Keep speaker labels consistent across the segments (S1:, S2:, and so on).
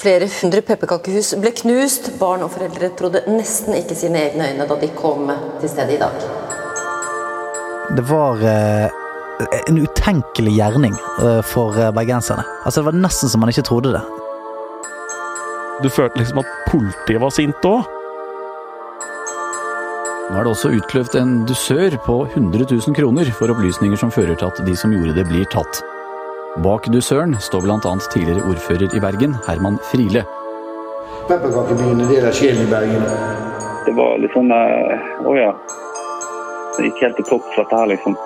S1: Flere hundre pepperkakehus ble knust. Barn og foreldre trodde nesten ikke sine egne øyne da de kom til stedet i dag.
S2: Det var eh, en utenkelig gjerning eh, for eh, bergenserne. Altså, det var nesten som man ikke trodde det.
S3: Du følte liksom at politiet var sint òg?
S4: Nå er det også utløpt en dusør på 100 000 kroner for opplysninger som fører til at de som gjorde det, blir tatt. Bak dusøren står bl.a. tidligere ordfører i Bergen, Herman Friele.
S5: Pepperkakebyen er del av sjelen i Bergen.
S6: Det var litt sånn eh, Å ja. Det gikk helt til topps, dette her, liksom.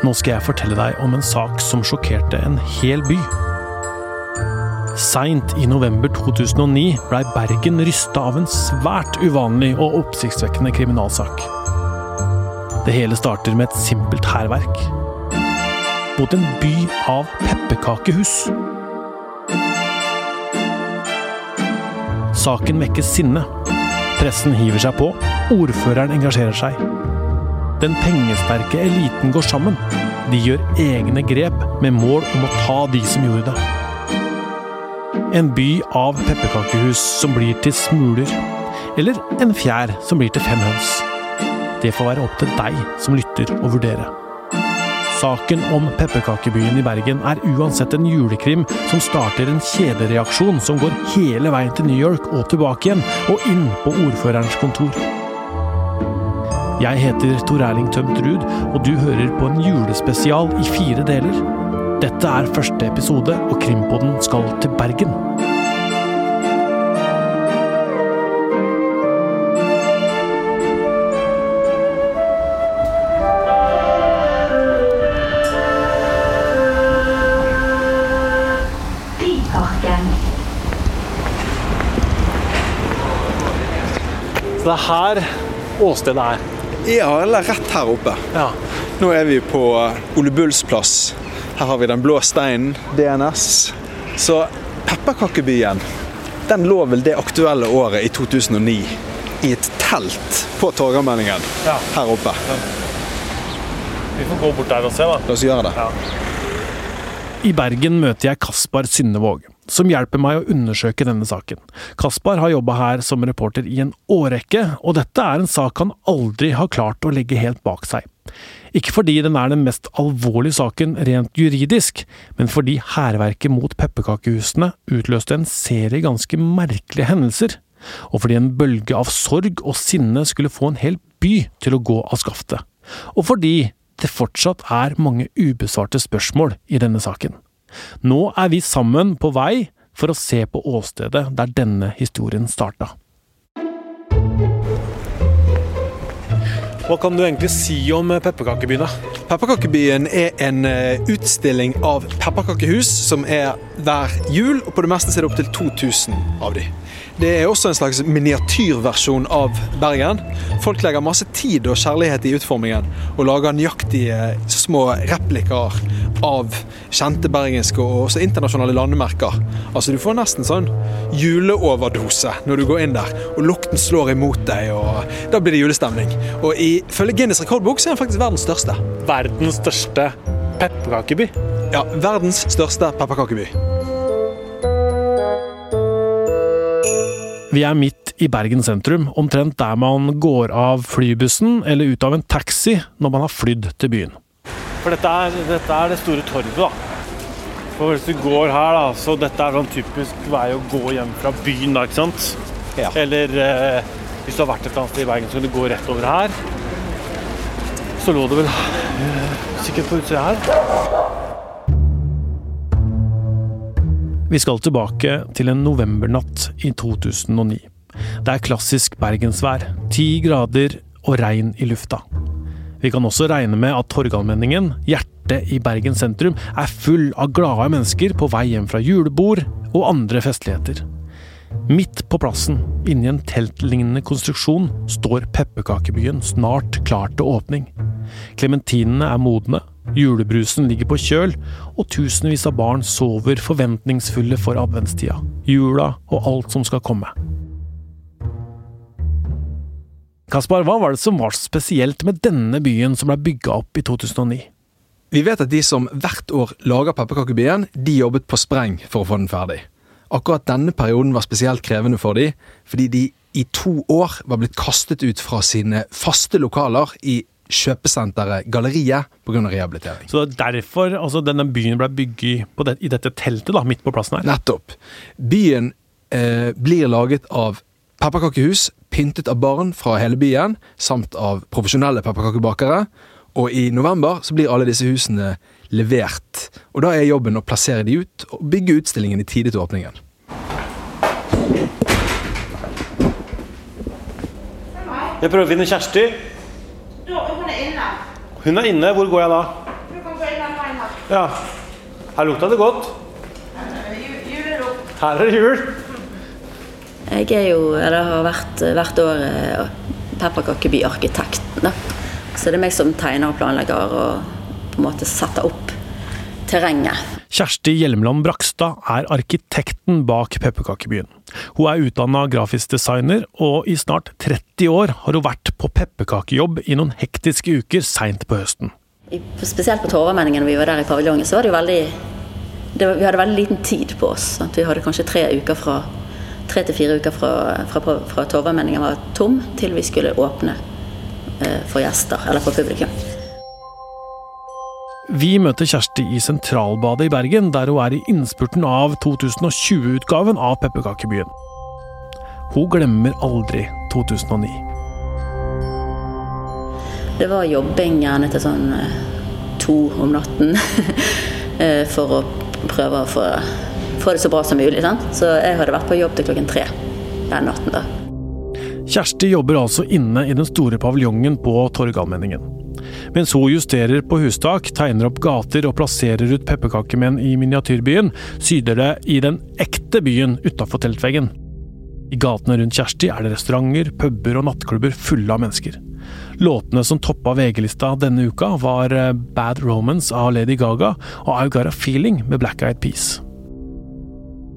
S7: Nå skal jeg fortelle deg om en sak som sjokkerte en hel by. Seint i november 2009 blei Bergen rysta av en svært uvanlig og oppsiktsvekkende kriminalsak. Det hele starter med et simpelt hærverk mot en by av pepperkakehus. Saken vekker sinne. Pressen hiver seg på. Ordføreren engasjerer seg. Den pengesterke eliten går sammen. De gjør egne grep med mål om å ta de som gjorde det. En by av pepperkakehus som blir til smuler. Eller en fjær som blir til fem høns. Det får være opp til deg som lytter å vurdere. Saken om pepperkakebyen i Bergen er uansett en julekrim som starter en kjedereaksjon som går hele veien til New York og tilbake igjen, og inn på ordførerens kontor. Jeg heter Tor Erling Tømt Ruud, og du hører på en julespesial i fire deler. Dette er første episode, og Krimpodden skal til Bergen. Så det er her åstedet er.
S8: Ja, eller rett her oppe.
S7: Ja.
S8: Nå er vi på Ole Bulls plass. Her har vi Den blå steinen, DNS. Så Pepperkakebyen den lå vel det aktuelle året i 2009 i et telt på Torgallmenningen
S7: Ja.
S8: her oppe.
S7: Vi får gå bort der og se, da.
S8: La oss gjøre det.
S7: I Bergen møter jeg Kaspar Synnevåg, som hjelper meg å undersøke denne saken. Kaspar har jobba her som reporter i en årrekke, og dette er en sak han aldri har klart å legge helt bak seg. Ikke fordi den er den mest alvorlige saken rent juridisk, men fordi hærverket mot pepperkakehusene utløste en serie ganske merkelige hendelser, og fordi en bølge av sorg og sinne skulle få en hel by til å gå av skaftet, og fordi det fortsatt er mange ubesvarte spørsmål i denne saken. Nå er vi sammen på vei for å se på åstedet der denne historien starta. Hva kan du egentlig si om pepperkakebyen?
S8: Pepperkakebyen er en eh, utstilling av pepperkakehus som er hver jul, og på det meste er det opptil 2000 av de. Det er også en slags miniatyrversjon av Bergen. Folk legger masse tid og kjærlighet i utformingen, og lager nøyaktige små replikker av kjente bergenske og også internasjonale landemerker. Altså Du får nesten sånn juleoverdose når du går inn der, og lukten slår imot deg, og da blir det julestemning. Og ifølge Guinness rekordbok så er den faktisk verdens største.
S7: Verdens største pepperkakeby.
S8: Ja, verdens største pepperkakeby.
S7: Vi er midt i Bergen sentrum, omtrent der man går av flybussen eller ut av en taxi når man har flydd til byen. For dette er, dette er det store torvet, da. For hvis du går her, da, så dette er sånn typisk vei å gå hjem fra byen, da, ikke sant?
S8: Ja.
S7: Eller eh, hvis du har vært et annet sted i Bergen, så kan du gå rett over her. Så lå det vel eh, sikkert på utsida her. Vi skal tilbake til en novembernatt i 2009. Det er klassisk bergensvær. Ti grader og regn i lufta. Vi kan også regne med at Torgallmenningen, hjertet i Bergen sentrum, er full av glade mennesker på vei hjem fra julebord og andre festligheter. Midt på plassen, inni en teltlignende konstruksjon, står pepperkakebyen snart klar til åpning. Klementinene er modne, julebrusen ligger på kjøl, og tusenvis av barn sover forventningsfulle for adventstida, jula og alt som skal komme. Kaspar, hva var det som var spesielt med denne byen som ble bygga opp i 2009?
S8: Vi vet at de som hvert år lager pepperkakebyen, de jobbet på spreng for å få den ferdig. Akkurat denne perioden var spesielt krevende for de, fordi de i to år var blitt kastet ut fra sine faste lokaler i kjøpesenteret Galleriet pga. rehabilitering.
S7: Så det er derfor altså, denne byen ble bygget på det, i dette teltet da, midt på plassen her?
S8: Nettopp. Byen eh, blir laget av pepperkakehus pyntet av barn fra hele byen, samt av profesjonelle pepperkakebakere. Og i november så blir alle disse husene levert. Og da er jobben å plassere de ut og bygge utstillingen i tide til åpningen.
S9: Jeg prøver å finne Kjersti.
S10: Hun er inne.
S9: Hvor går jeg da?
S10: Du kan gå inn den veien her.
S9: Ja. Her lukta det godt. Her er det jul.
S11: Jeg er jo, eller har vært hvert år pepperkakebyarkitekten. Så det er meg som tegner og planlegger og på en måte setter opp terrenget.
S7: Kjersti Hjelmeland Brakstad er arkitekten bak pepperkakebyen. Hun er utdanna grafisk designer, og i snart 30 år har hun vært på pepperkakejobb i noen hektiske uker seint på høsten.
S11: Spesielt på Torvamenningen vi var der i paviljongen, så var det jo veldig det Vi hadde veldig liten tid på oss. Sant? Vi hadde kanskje tre uker fra tre til fire uker fra, fra, fra Torvamenningen var tom, til vi skulle åpne eh, for gjester, eller for publikum.
S7: Vi møter Kjersti i Sentralbadet i Bergen, der hun er i innspurten av 2020-utgaven av Pepperkakebyen. Hun glemmer aldri 2009.
S11: Det var jobbing gjerne til sånn eh, to om natten eh, for å prøve å få, få det så bra som mulig. Sant? Så jeg hadde vært på jobb til klokken tre den natten. da.
S7: Kjersti jobber altså inne i den store paviljongen på Torgallmenningen. Mens hun justerer på hustak, tegner opp gater og plasserer ut pepperkakemenn i miniatyrbyen, syder det i den ekte byen utafor teltveggen. I gatene rundt Kjersti er det restauranter, puber og nattklubber fulle av mennesker. Låtene som toppa VG-lista denne uka, var eh, Bad Romance av Lady Gaga og I Got A Feeling med Black Eyed Peas.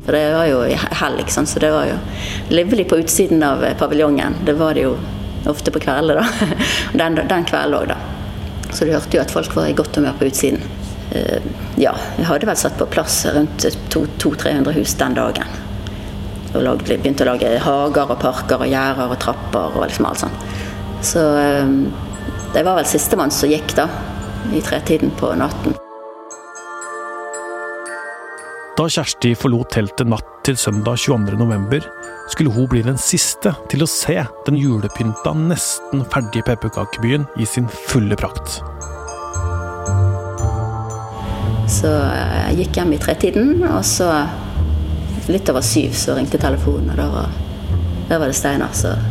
S11: For det var jo helg, så det var jo livlig på utsiden av paviljongen. Det var det jo ofte på kveldene, da. Den, den kvelden òg, da. Så du hørte jo at folk var i godt humør på utsiden. Eh, ja, vi hadde vel satt på plass rundt 200-300 hus den dagen. Og lagde, begynte å lage hager og parker og gjerder og trapper og liksom alt sånt. Så eh, det var vel sistemann som gikk, da. I tretiden på natten.
S7: Da Kjersti forlot teltet natt til søndag 22.11, skulle hun bli den siste til å se den julepynta, nesten ferdige pepperkakebyen i sin fulle prakt.
S11: Så jeg gikk hjem i tretiden, og så litt over syv så ringte telefonen, og da var, da var det Steinar som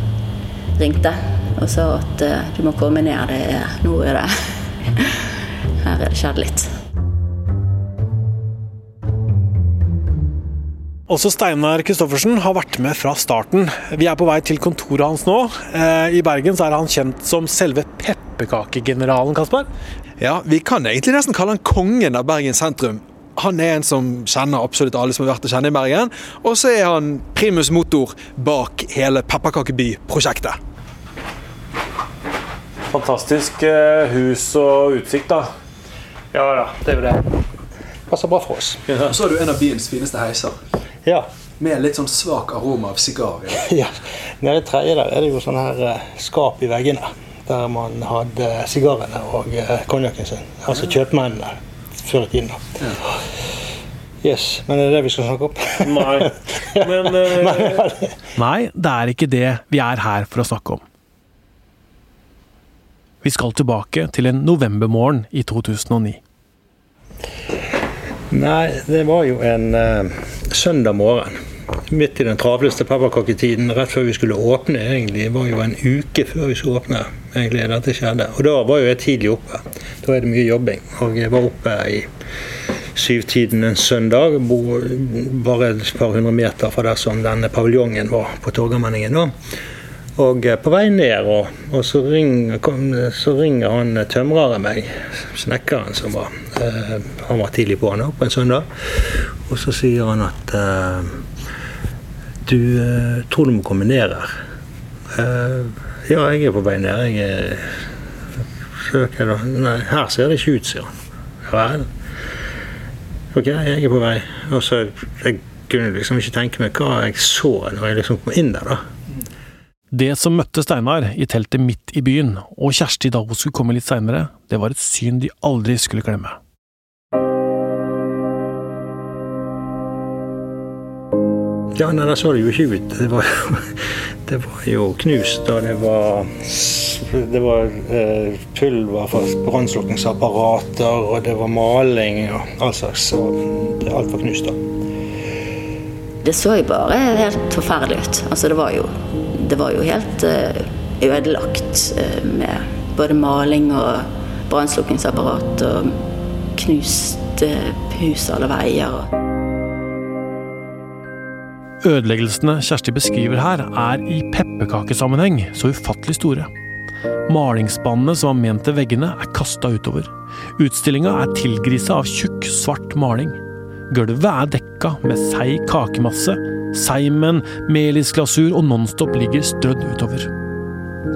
S11: ringte og sa at du må komme ned, det er, nå er det Her er det skjedd litt.
S7: Også Steinar Kristoffersen har vært med fra starten. Vi er på vei til kontoret hans nå. Eh, I Bergen så er han kjent som selve pepperkakegeneralen, Kasper.
S8: Ja, vi kan egentlig nesten kalle han kongen av Bergen sentrum. Han er en som kjenner absolutt alle som har vært å kjenne i Bergen. Og så er han primus motor bak hele Pepperkakeby-prosjektet.
S9: Fantastisk eh, hus og utsikt, da.
S12: Ja da, det er jo det. Passer bra for oss.
S8: Og så har du en av byens fineste heiser.
S12: Ja.
S8: Med litt sånn svak aroma av sigar. Ja.
S12: Nede i tredje der er det jo sånn her eh, skap i veggene. Der man hadde sigarene og eh, konjakken sin. Altså kjøpmennene før i tiden. da.
S8: Ja.
S12: Yes, Men er det det vi skal snakke om?
S9: Nei. Men eh,
S7: Nei, det er ikke det vi er her for å snakke om. Vi skal tilbake til en novembermorgen i 2009.
S12: Nei, det var jo en uh, søndag morgen. Midt i den travleste pepperkaketiden, rett før vi skulle åpne. egentlig, Det var jo en uke før vi skulle åpne. egentlig dette skjedde. Og da var jo jeg tidlig oppe. Da er det mye jobbing. Og jeg var oppe i syvtiden en søndag, bare et par hundre meter fra der som denne paviljongen var på Torgallmenningen. da. Og på vei ned, og, og så, ringer, så, ringer, han tømreren meg, snekkeren som var eh, Han var tidlig på han på en søndag. Og så sier han at eh, Du eh, tror du må komme ned her. ja, jeg er på vei ned. Jeg søker da. Nei, her ser det ikke ut, sier han. Ja vel. Ok, jeg er på vei. Og så Jeg kunne liksom ikke tenke meg hva jeg så når jeg liksom kom inn der, da.
S7: Det som møtte Steinar i teltet midt i byen, og Kjersti da hun skulle komme litt seinere, det var et syn de aldri skulle glemme.
S12: Ja, nei, da så det jo ikke ut. Det var, det var jo knust, og det var, det var eh, pulver fra brannslukningsapparater, og det var maling og all slags. Og det, alt var knust, da.
S11: Det så jo bare helt forferdelig ut. Altså, det var jo, det var jo helt eh, ødelagt eh, med både maling og brannslukningsapparat og knust eh, hus alle veier. og
S7: Ødeleggelsene Kjersti beskriver her, er i pepperkakesammenheng så ufattelig store. Malingsspannene som var ment til veggene, er kasta utover. Utstillinga er tilgrisa av tjukk, svart maling. Gulvet er dekka med seig kakemasse. Seimen, melisglasur og Nonstop ligger strødd utover.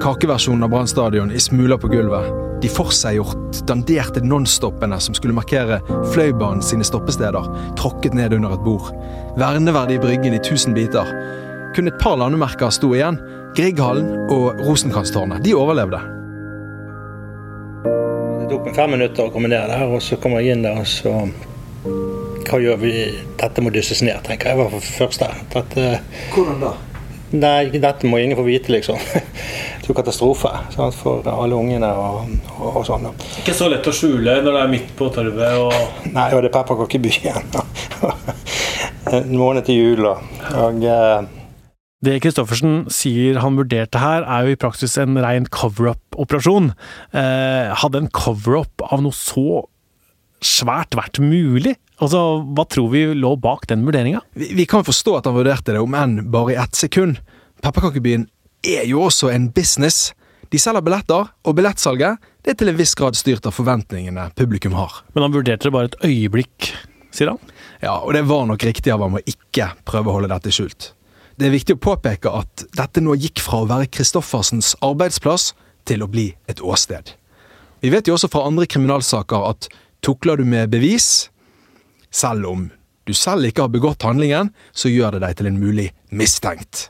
S8: Kakeversjonen av Brann stadion i smuler på gulvet. De forseggjort, danderte nonstoppene som skulle markere Fløibanen sine stoppesteder, tråkket ned under et bord. Verneverdige Bryggen i tusen biter. Kun et par landemerker sto igjen. Grieghallen og Rosenkrantztårnet. De overlevde.
S12: Det tok meg fem minutter å komme ned der, og så kommer jeg inn der, og så Hva gjør vi? Dette må dysses ned, tenker jeg. Jeg var for første. Dette,
S8: Hvordan da?
S12: Nei, dette må ingen få vite, liksom. Det er jo katastrofe sant, for alle ungene og, og, og sånn.
S9: Ikke så lett å skjule når det er midt på torvet og
S12: Nei, og det er pepperkakebyen. En måned til jul, og, og eh,
S7: Det Christoffersen sier han vurderte her, er jo i praksis en rein cover-up-operasjon. Eh, hadde en cover-up av noe så svært vært mulig? Altså, Hva tror vi lå bak den vurderinga?
S8: vi, vi kan forstå at han vurderte det, om enn bare i ett sekund. Pepperkakebyen er jo også en business. De selger billetter, og billettsalget det er til en viss grad styrt av forventningene publikum har.
S7: Men han vurderte det bare et øyeblikk, sier han.
S8: Ja, og det var nok riktig av ham å ikke prøve å holde dette skjult. Det er viktig å påpeke at dette nå gikk fra å være Christoffersens arbeidsplass til å bli et åsted. Vi vet jo også fra andre kriminalsaker at tukler du med bevis, selv om du selv ikke har begått handlingen, så gjør det deg til en mulig mistenkt.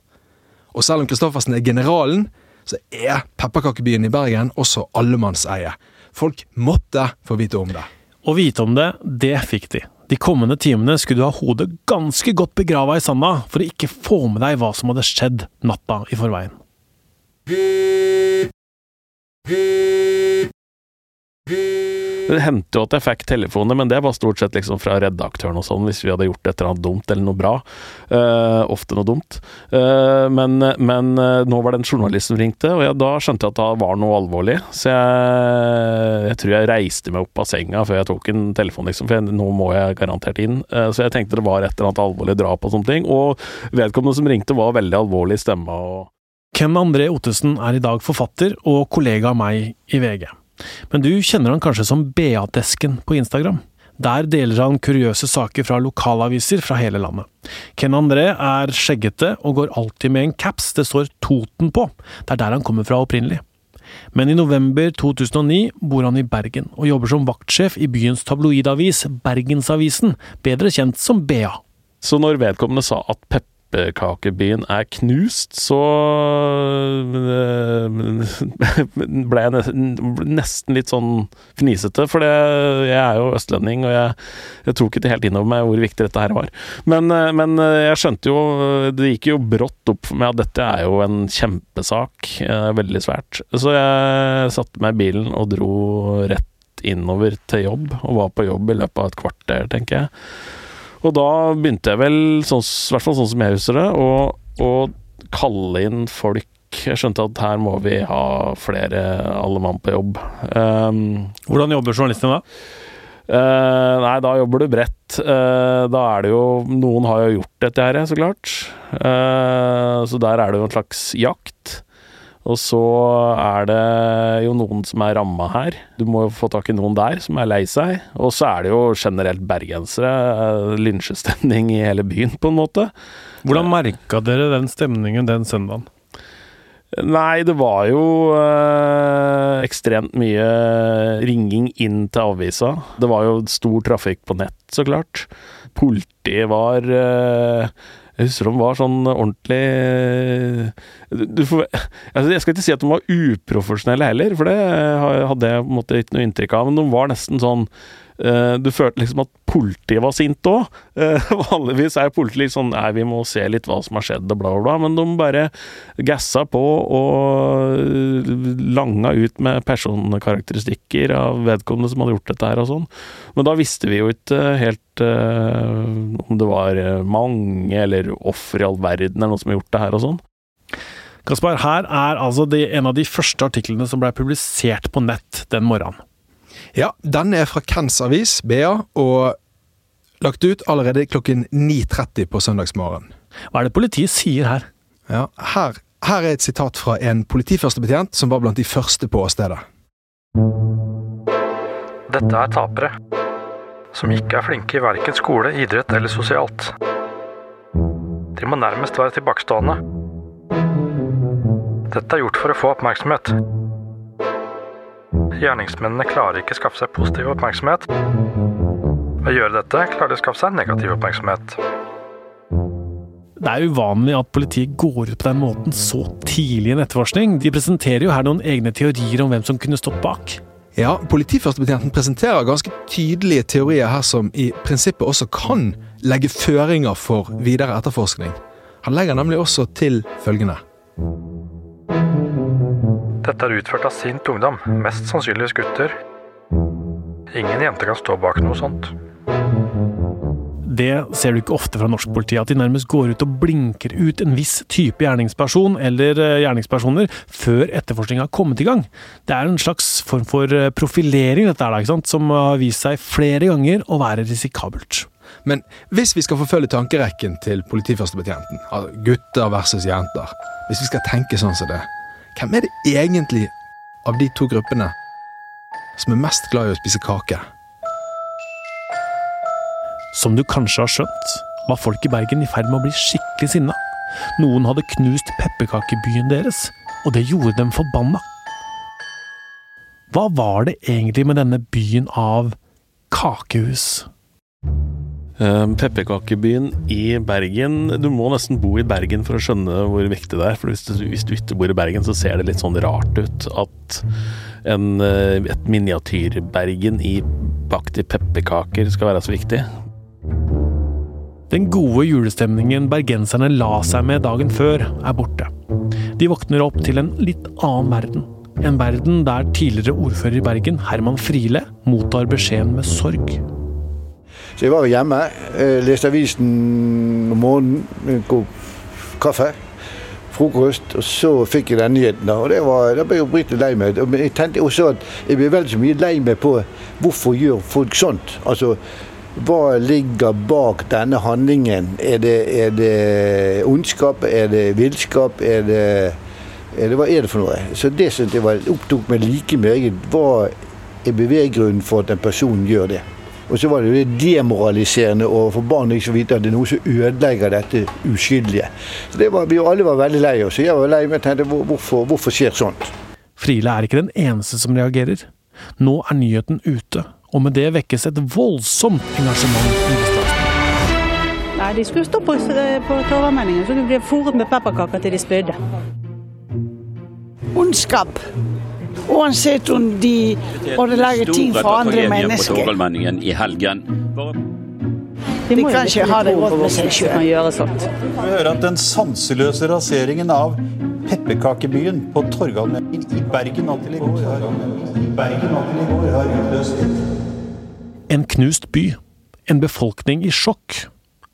S8: Og selv om Christoffersen er generalen, så er pepperkakebyen i Bergen også allemannseie. Folk måtte få vite om det.
S7: Å vite om det, det fikk de. De kommende timene skulle du ha hodet ganske godt begrava i sanda for å ikke få med deg hva som hadde skjedd natta i forveien.
S3: Det hendte jo at jeg fikk telefoner, men det var stort sett liksom fra redaktøren og sånn, hvis vi hadde gjort et eller annet dumt eller noe bra. Uh, ofte noe dumt. Uh, men, men uh, nå var det en journalist som ringte, og jeg, da skjønte jeg at det var noe alvorlig. Så jeg, jeg tror jeg reiste meg opp av senga før jeg tok en telefon, liksom, for jeg, nå må jeg garantert inn. Så jeg tenkte det var et eller annet alvorlig drap og sånne ting. Og vedkommende som ringte, var veldig alvorlig i stemma.
S7: Ken André Ottesen er i dag forfatter og kollega av meg i VG. Men du kjenner han kanskje som BA-desken på Instagram? Der deler han kuriøse saker fra lokalaviser fra hele landet. Ken André er skjeggete og går alltid med en caps det står Toten på. Det er der han kommer fra opprinnelig. Men i november 2009 bor han i Bergen, og jobber som vaktsjef i byens tabloidavis Bergensavisen, bedre kjent som BA.
S3: Så når vedkommende sa at pepperkakebyen er knust, så eh, ble jeg nesten, litt sånn fnisete. For jeg er jo østlending, og jeg, jeg tok ikke helt inn over meg hvor viktig dette her var. Men, eh, men jeg skjønte jo Det gikk jo brått opp for meg at dette er jo en kjempesak. eh, Veldig svært. Så jeg satte meg i bilen og dro rett innover til jobb, og var på jobb i løpet av et kvarter, tenker jeg. Og da begynte jeg vel, sånn, i hvert fall sånn som jeg husker det, å, å kalle inn folk. Jeg skjønte at her må vi ha flere alle mann på jobb. Um,
S7: Hvordan jobber journalistene da?
S3: Uh, nei, da jobber du bredt. Uh, da er det jo Noen har jo gjort dette her, så klart. Uh, så der er det jo en slags jakt. Og så er det jo noen som er ramma her. Du må jo få tak i noen der som er lei seg. Og så er det jo generelt bergensere. eh, Lynsjestemning i hele byen, på en måte.
S7: Hvordan merka dere den stemningen den søndagen?
S3: Nei, det var jo øh, ekstremt mye ringing inn til avisa. Det var jo stor trafikk på nett, så klart. Politiet var øh, Jeg husker de var sånn ordentlig du, får, altså Jeg skal ikke si at de var uprofesjonelle heller, for det hadde jeg på en måte ikke noe inntrykk av, men de var nesten sånn du følte liksom at politiet var sint òg. Uh, vanligvis er politiet litt sånn Nei, vi må se litt hva som har skjedd, og bla, bla, bla. Men de bare gassa på og langa ut med personkarakteristikker av vedkommende som hadde gjort dette her og sånn. Men da visste vi jo ikke helt uh, om det var mange eller offer i all verden eller noe som har gjort det her og sånn.
S7: Kaspar, her er altså de, en av de første artiklene som ble publisert på nett den morgenen.
S8: Ja, den er fra Kens Avis, BA, og lagt ut allerede klokken 9.30 på søndagsmorgen.
S7: Hva er det politiet sier her?
S8: Ja, her, her er et sitat fra en politiførstebetjent som var blant de første på åstedet.
S13: Dette er tapere. Som ikke er flinke i verken skole, idrett eller sosialt. De må nærmest være tilbakestående. Dette er gjort for å få oppmerksomhet. Gjerningsmennene klarer ikke skaffe seg positiv oppmerksomhet. Ved å gjøre dette klarer de å skaffe seg negativ oppmerksomhet.
S7: Det er uvanlig at politiet går ut på den måten så tidlig i en etterforskning. De presenterer jo her noen egne teorier om hvem som kunne stått bak.
S8: Ja, Politiførstebetjenten presenterer ganske tydelige teorier her som i prinsippet også kan legge føringer for videre etterforskning. Han legger nemlig også til følgende.
S13: Dette er utført av sint ungdom, mest sannsynligvis gutter. Ingen jenter kan stå bak noe sånt.
S7: Det ser du ikke ofte fra norsk politi, at de nærmest går ut og blinker ut en viss type gjerningsperson eller eh, gjerningspersoner før etterforskninga har kommet i gang. Det er en slags form for eh, profilering, dette her, ikke sant? som har vist seg flere ganger å være risikabelt.
S8: Men hvis vi skal forfølge tankerekken til politiførstebetjenten, altså gutter versus jenter, hvis vi skal tenke sånn som det, hvem er det egentlig av de to gruppene som er mest glad i å spise kake?
S7: Som du kanskje har skjønt, var folk i Bergen i ferd med å bli skikkelig sinna. Noen hadde knust pepperkakebyen deres, og det gjorde dem forbanna. Hva var det egentlig med denne byen av kakehus?
S3: Uh, Pepperkakebyen i Bergen Du må nesten bo i Bergen for å skjønne hvor viktig det er. For hvis du, hvis du ikke bor i Bergen, så ser det litt sånn rart ut at en, uh, et miniatyr-Bergen i bakt i pepperkaker skal være så viktig.
S7: Den gode julestemningen bergenserne la seg med dagen før, er borte. De våkner opp til en litt annen verden. En verden der tidligere ordfører i Bergen, Herman Friele, mottar beskjeden med sorg.
S5: Så jeg var hjemme, leste avisen om morgenen, god kaffe, frokost, og så fikk jeg den nyheten. Og det var, da ble jeg oppriktig lei meg. Men jeg tenkte også at jeg ble veldig så mye lei meg på hvorfor gjør folk sånt. Altså, hva ligger bak denne handlingen? Er det, er det ondskap? Er det villskap? Er det, er det, hva er det for noe? Så det syntes jeg var, opptok meg like meget. Hva er beveggrunnen for at en person gjør det? Og så var det jo demoraliserende overfor barn ikke vite at det er noe som ødelegger dette uskyldige. Så det var, Vi alle var veldig lei oss. Jeg var lei meg og tenkte hvorfor, hvorfor skjer sånt?
S7: Friele er ikke den eneste som reagerer. Nå er nyheten ute, og med det vekkes et voldsomt engasjement i.
S14: Nei, de skulle stå på, på Torvaldmenningen, så de ble fôret med pepperkaker til de spydde.
S15: Ondskap. Uansett om de ødelegger ting for andre mennesker.
S16: i helgen.
S15: De kan ikke ha det godt med seg sjøl.
S17: Vi hører at den sanseløse raseringen av pepperkakebyen på Torgallmenningen i Bergen natt til i går har utløst
S7: En knust by. En befolkning i sjokk.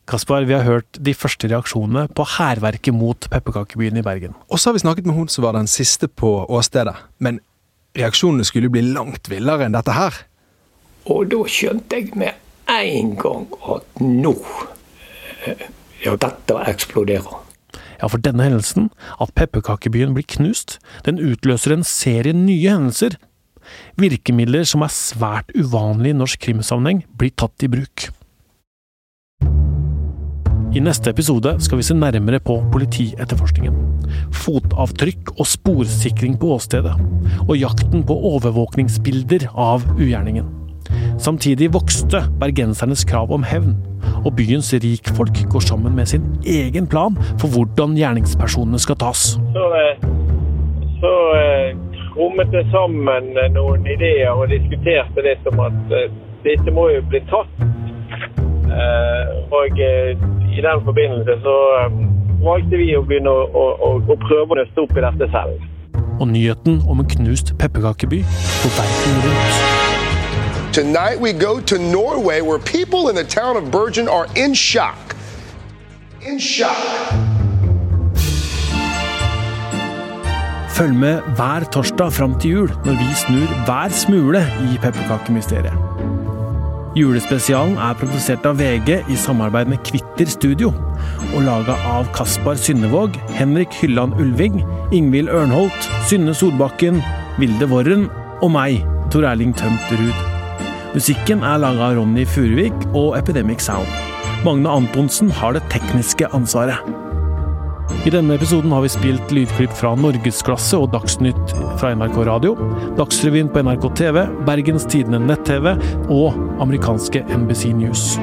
S7: Kaspar, vi har hørt de første reaksjonene på hærverket mot pepperkakebyen i Bergen.
S8: Og så har vi snakket med hun som var den siste på åstedet. Men reaksjonene skulle bli langt villere enn dette her.
S18: Og da skjønte jeg med en gang at nå Ja, dette eksploderer.
S7: Ja, for denne hendelsen, at pepperkakebyen blir knust, den utløser en serie nye hendelser. Virkemidler som er svært uvanlige i norsk krimsammenheng, blir tatt i bruk. I neste episode skal vi se nærmere på politietterforskningen. Fotavtrykk og sporsikring på åstedet. Og jakten på overvåkningsbilder av ugjerningen. Samtidig vokste bergensernes krav om hevn, og byens rikfolk går sammen med sin egen plan for hvordan gjerningspersonene skal tas.
S16: Så, eh, så krummet trommet det sammen eh, noen ideer og diskuterte det som at eh, dette må jo bli tatt. Eh, og eh, i den forbindelse så eh, valgte vi å begynne å, å, å, å prøve å nøste opp i dette selv.
S7: Og nyheten om en knust pepperkakeby på verden rundt.
S19: Tonight we go to Norway where people in the town of Bergen are in shock. In shock.
S7: Følg med hver torsdag fram til jul når vi snur hver smule i pepperkakemysteriet. Julespesialen er produsert av VG i samarbeid med Kvitter Studio, og laga av Kaspar Synnevåg, Henrik Hylland Ulving, Ingvild Ørnholt, Synne Solbakken, Vilde Worren og meg, Tor Erling Tømt Ruud. Musikken er laga av Ronny Furuvik og Epidemic Sound. Magne Antonsen har det tekniske ansvaret. I denne episoden har vi spilt lydklipp fra Norgesklasse og Dagsnytt fra NRK Radio, Dagsrevyen på NRK TV, Bergens Tidende nett-TV og amerikanske NBC News.